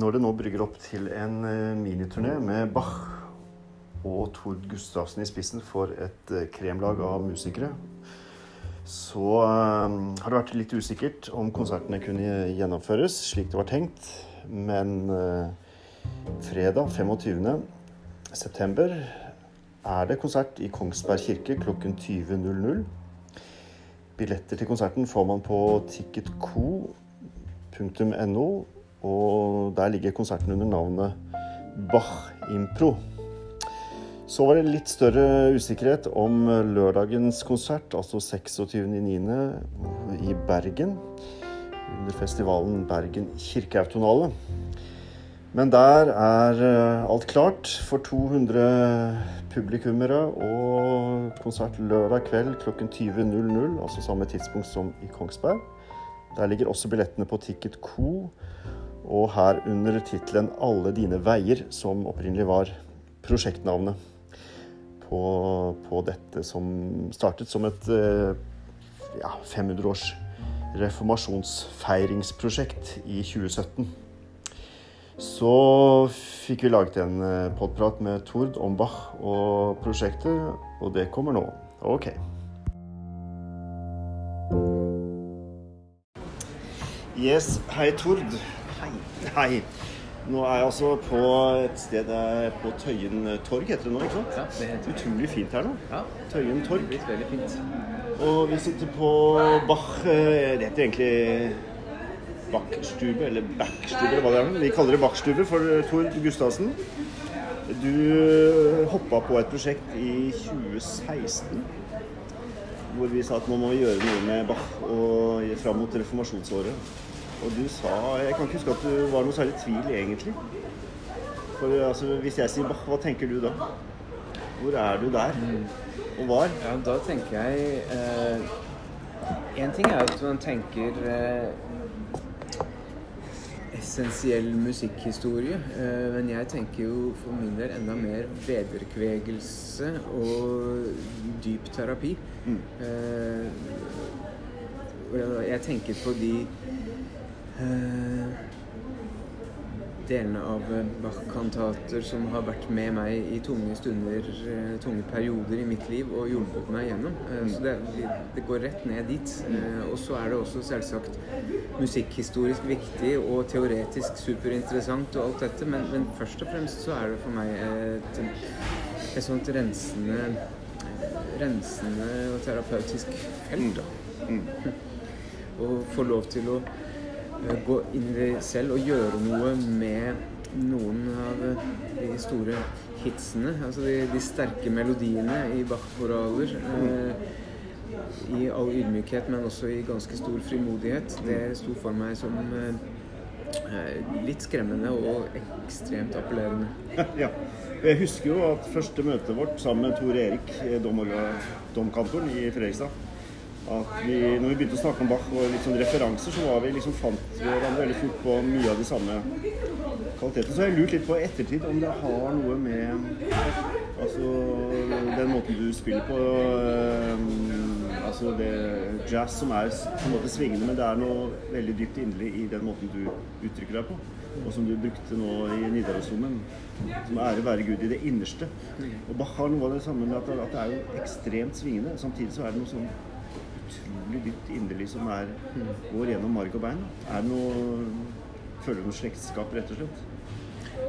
Når det nå brygger opp til en eh, miniturné med Bach og Tord Gustavsen i spissen for et eh, kremlag av musikere, så eh, har det vært litt usikkert om konsertene kunne gjennomføres slik det var tenkt. Men fredag 25. september er det konsert i Kongsberg kirke klokken 20.00. Billetter til konserten får man på ticketco.no og der ligger konserten under navnet Bach Impro. Så var det litt større usikkerhet om lørdagens konsert, altså 26.9. i Bergen. Under festivalen Bergen kirkeautonale. Men der er eh, alt klart for 200 publikummere og konsert lørdag kveld klokken 20.00, altså samme tidspunkt som i Kongsberg. Der ligger også billettene på Ticket Co og her under tittelen 'Alle dine veier', som opprinnelig var prosjektnavnet på, på dette som startet som et eh, ja, 500-års reformasjonsfeiringsprosjekt i 2017. Så fikk vi laget en eh, podprat med Tord om Bach og prosjektet, og det kommer nå. Ok. Yes, hei Tord. Hei. Nå er jeg altså på et sted på Tøyen torg, heter det nå? ikke sant? Ja, det heter Utrolig fint her nå. Ja, Tøyen torg. det blir veldig fint. Og vi sitter på Bach eh, Det heter egentlig Bachstube, eller Backstube, eller hva det er. Vi kaller det Bachstube for Tor Gustavsen. Du hoppa på et prosjekt i 2016 hvor vi sa at nå må vi gjøre noe med Bach og fram mot reformasjonsåret. Og du sa Jeg kan ikke huske at du var noe særlig tvil, egentlig. For altså, hvis jeg sier Bach, hva tenker du da? Hvor er du der? Og var? Ja, da tenker jeg eh, En ting er at man tenker eh, essensiell musikkhistorie, eh, men jeg tenker jo for min del enda mer vederkvegelse og dyp terapi. Mm. Eh, jeg tenker på de eh, delene av eh, Bach-kantater som har vært med meg i tunge stunder, eh, tunge perioder i mitt liv og hjulpet meg gjennom. Eh, Så det, det går rett ned dit. Eh, Og så er det også selvsagt musikkhistorisk viktig og teoretisk superinteressant og alt dette, men, men først og fremst så er det for meg et, et sånt rensende rensende og terapeutisk felt. da. Å få lov til å eh, gå inn i det selv og gjøre noe med noen av eh, de store hitsene. Altså de, de sterke melodiene i Bach-koraler. Eh, I all ydmykhet, men også i ganske stor frimodighet. Det sto for meg som eh, eh, litt skremmende og ekstremt appellerende. ja. Jeg husker jo at første møtet vårt sammen med Tor Erik, eh, domkantoren i Fredrikstad at vi, når vi begynte å snakke om Bach og sånn referanser, så vi liksom fant vi hverandre veldig fort på mye av de samme kvalitetene. Så har jeg lurt litt på ettertid om det har noe med altså den måten du spiller på øh, Altså det jazz som er på en måte svingende, men det er noe veldig dypt inderlig i den måten du uttrykker deg på. Og som du brukte nå i Nidarosdomen. Som ære være Gud i det innerste. Og Bach har noe av det samme med at, at det er jo ekstremt svingende. Samtidig så er det noe sånn utrolig dypt inderlig som er, går gjennom marg og bein. Er det noe Føler du noe slektskap, rett og slett?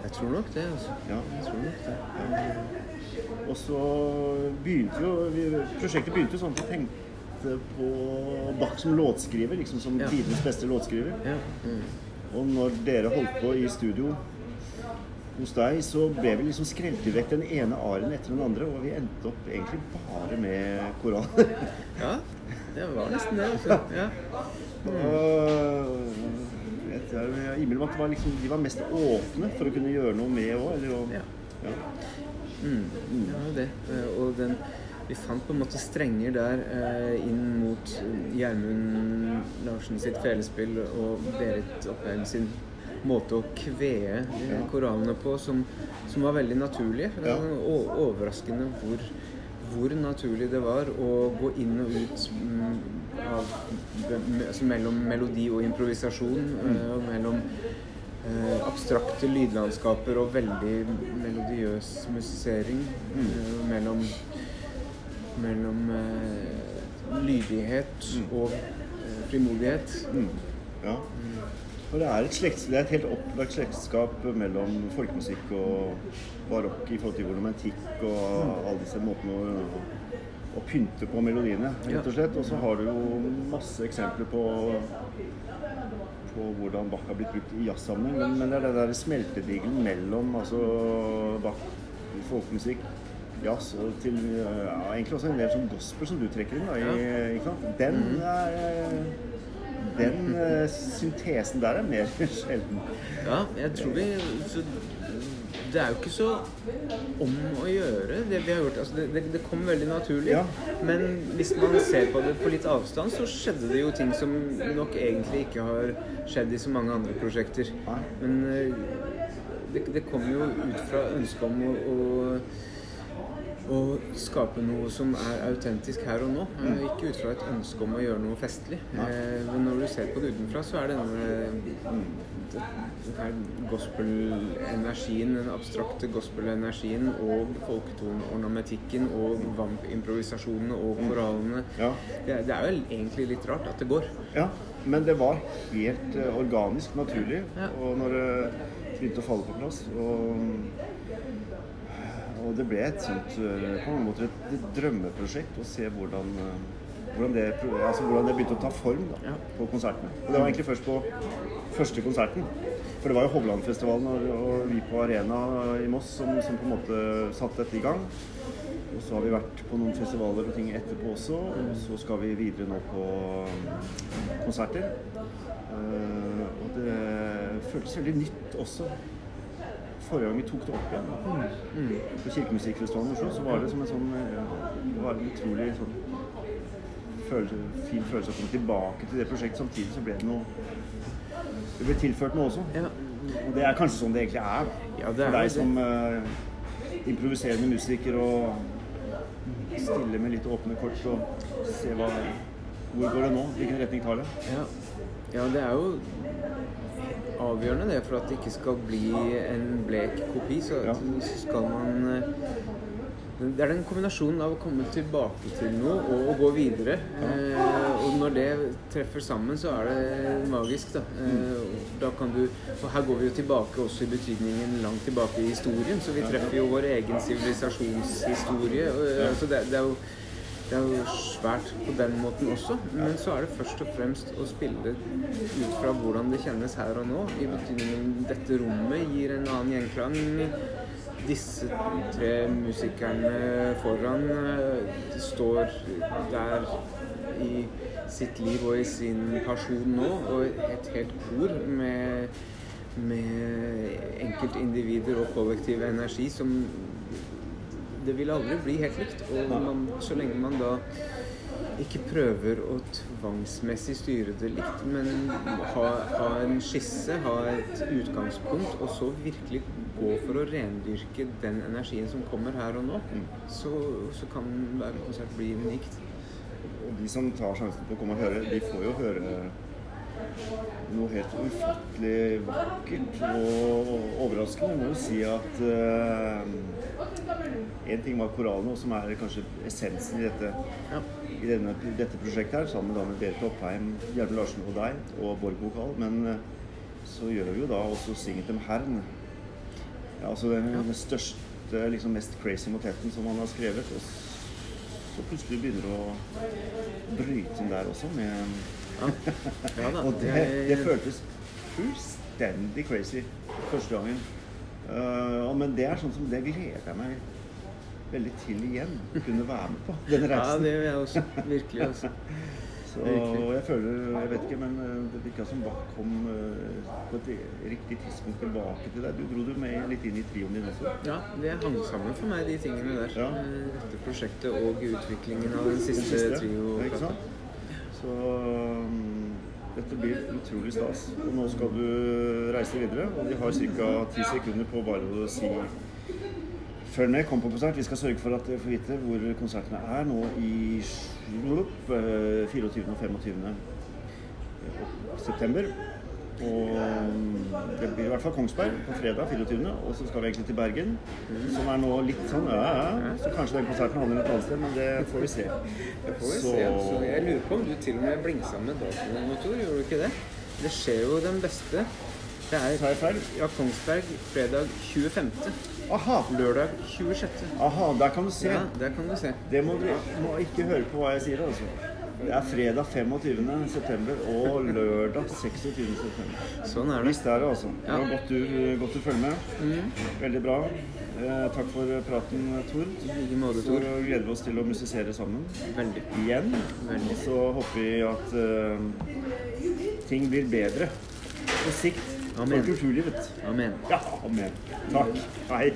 Jeg tror nok det, altså. Ja. Jeg tror nok det. Og så begynte jo vi, Prosjektet begynte jo sånn at vi tenkte på Bach som låtskriver, liksom som Ja. tidenes beste låtskriver. Ja. Mm. Og når dere holdt på i studio hos deg, så ble vi liksom skrelt vekk den ene aren etter den andre, og vi endte opp egentlig bare med koraner. Ja, det var nesten det. Altså. Ja. Og vet jeg, jeg innbiller meg at var liksom, de var mest åpne for å kunne gjøre noe med òg. Ja. Ja. Mm. ja, det. Eh, Og den Vi fant på en måte strenger der eh, inn mot Gjermund Larsen sitt felespill og Berit Oppheim sin måte å kvee koranene koralene på som, som var veldig naturlige. Det var o- overraskende hvor, hvor naturlig det var å gå inn og ut mm, av, altså mellom melodi og improvisasjon. eh, Og mellom eh, abstrakte lydlandskaper og veldig melodiøs musisering eh, mellom mellom eh, lydighet og eh, frimodighet. Mm. Ja. Og det er, et slekts, det er et helt opplagt slektskap mellom folkemusikk og barokk i forhold til romantikk og alle disse måtene å, å pynte på melodiene, rett og slett. Og så har du jo masse eksempler på, på hvordan Bach har blitt brukt i jazzsammenheng. Men, men det er den der smeltedigelen mellom altså Bach, folkemusikk, jazz og til ja, egentlig også en del som gospel som du trekker inn. Da, i? Den er den uh, syntesen der er mer sjelden. Ja, jeg tror vi så, Det er jo ikke så om å gjøre, det vi har gjort. Altså, det, det, kom veldig naturlig. Ja. Men hvis man ser på det på litt avstand, så skjedde det jo ting som nok egentlig ikke har skjedd i så mange andre prosjekter. Men uh, det, det kom jo ut fra ønsket om å, å å skape noe som er autentisk her og nå. Mm. Ikke ut fra et ønske om å gjøre noe festlig. Eh, men når du ser på det utenfra, så er denne denne gospel-energien, den abstrakte gospel-energien og folketoneornamentikken og vampimprovisasjonene og korallene Ja. det, det er jo egentlig litt rart at det går. Ja, men det var helt eh, organisk, naturlig. Ja. Og når det begynte å falle på plass og, og det ble et sånt eh, på mange måter et, drømmeprosjekt å se hvordan, eh, hvordan, det, altså hvordan det begynte å ta form da, på konsertene. Og det var egentlig først på første konserten. For det var jo Hovlandfestivalen og, og vi på Arena i Moss som, som på en måte satte dette i gang. Og så har vi vært på noen festivaler og ting etterpå også. Og så skal vi videre nå på um, konserter. Eh, og det føltes veldig nytt også. Forrige gang vi tok det opp igjen på Kirkemusikkfestivalen i Oslo, så var det som en sånn eh, Det var en utrolig sånn følelse, fin følelse å komme tilbake til det prosjektet. Samtidig så ble det noe Det ble tilført noe også. Ja. Og det er kanskje sånn det egentlig er. da. Ja, det er For deg som uh, improviserende musiker og stille med litt åpne kort og se hva Hvor går det nå? Hvilken retning tar det? Ja. Ja, det er jo avgjørende det for at det ikke skal bli en blek kopi. Så Ja. skal man eh, Det er den kombinasjonen av å komme tilbake til noe og å gå videre. Eh, og når det treffer sammen, så er det magisk, da. Eh, og da kan du Og her går vi jo tilbake også i betydningen langt tilbake i historien, så vi treffer jo vår egen sivilisasjonshistorie. eh, så det, det er jo det er jo svært på den måten også, men så er det først og fremst å spille ut fra hvordan det kjennes her og nå. I betydningen dette rommet gir en annen gjenklang. Disse tre musikerne foran eh, står der i sitt liv og i sin person nå, og et helt kor med, med enkeltindivider og kollektiv energi som det vil aldri bli helt likt. Og man, så lenge man da ikke prøver å tvangsmessig styre det likt, men ha, ha en skisse, ha et utgangspunkt, og så virkelig gå for å rendyrke den energien som kommer her og nå, så, så kan hver konsert bli unikt. Og de som tar sjansen på å komme og høre, de får jo høre noe helt ufattelig vakkert og overraskende. Jeg må jo si at én ting var korallene, som er kanskje essensen i dette, Ja. i denne, dette prosjektet her, sammen da med Berit Oppheim, Gjermund Larsen og deg, og Borg Vokal. Men eh, så gjør vi jo da også Synget dem Hern. Ja, altså den, den største, liksom mest crazy motetten som han har skrevet. Og så plutselig begynner det å bryte inn der også med Ja, ja da. Og det, det føltes fullstendig crazy første gangen. Og men det er sånn som det gleder jeg meg veldig til igjen. Å kunne være med på denne Ja, det gjør jeg også. Virkelig. Også. Så, virkelig. og jeg føler, jeg vet ikke, men eh, det virka som Bach kom eh, på et riktig tidspunkt tilbake til deg. Du dro du med litt inn i trioen din også. Ja, det hang sammen for meg, de tingene der. Ja. Dette prosjektet og utviklingen av den Den siste siste, trio. Ikke sant? Så um, dette blir utrolig stas. Og nå skal du reise videre, og de har ca. ti sekunder på bare å si Følg med, kom på konsert. Vi skal sørge for at dere får vite hvor konsertene er nå i eh, 24. og 25. september. Og det blir i hvert fall Kongsberg på fredag 24. Og så skal vi egentlig til Bergen, som er nå litt sånn ja, ja. Så kanskje den konserten havner et annet sted, men det får vi se. Det får vi Så- se. Så jeg lurer på om du til og med blingsa med datoen Tor. Gjorde du ikke det? Det skjer jo den beste. Det er ja, Kongsberg fredag 25. Aha! Lørdag 26. Aha, der kan du se. Ja, der kan du se. Det må du må ikke høre på hva jeg sier, altså. Det er fredag 25. september og lørdag 26. september. Sånn er det. Visst er det, altså. Det Ja. var godt du, godt du følger med. Veldig bra. Eh, takk for praten, Tor. I like måte, Så gleder vi oss til å musisere sammen Veldig. igjen. Veldig. Og så håper vi at eh, ting blir bedre på sikt Amen. for kulturlivet. Amen. Ja, amen. Takk. Hei.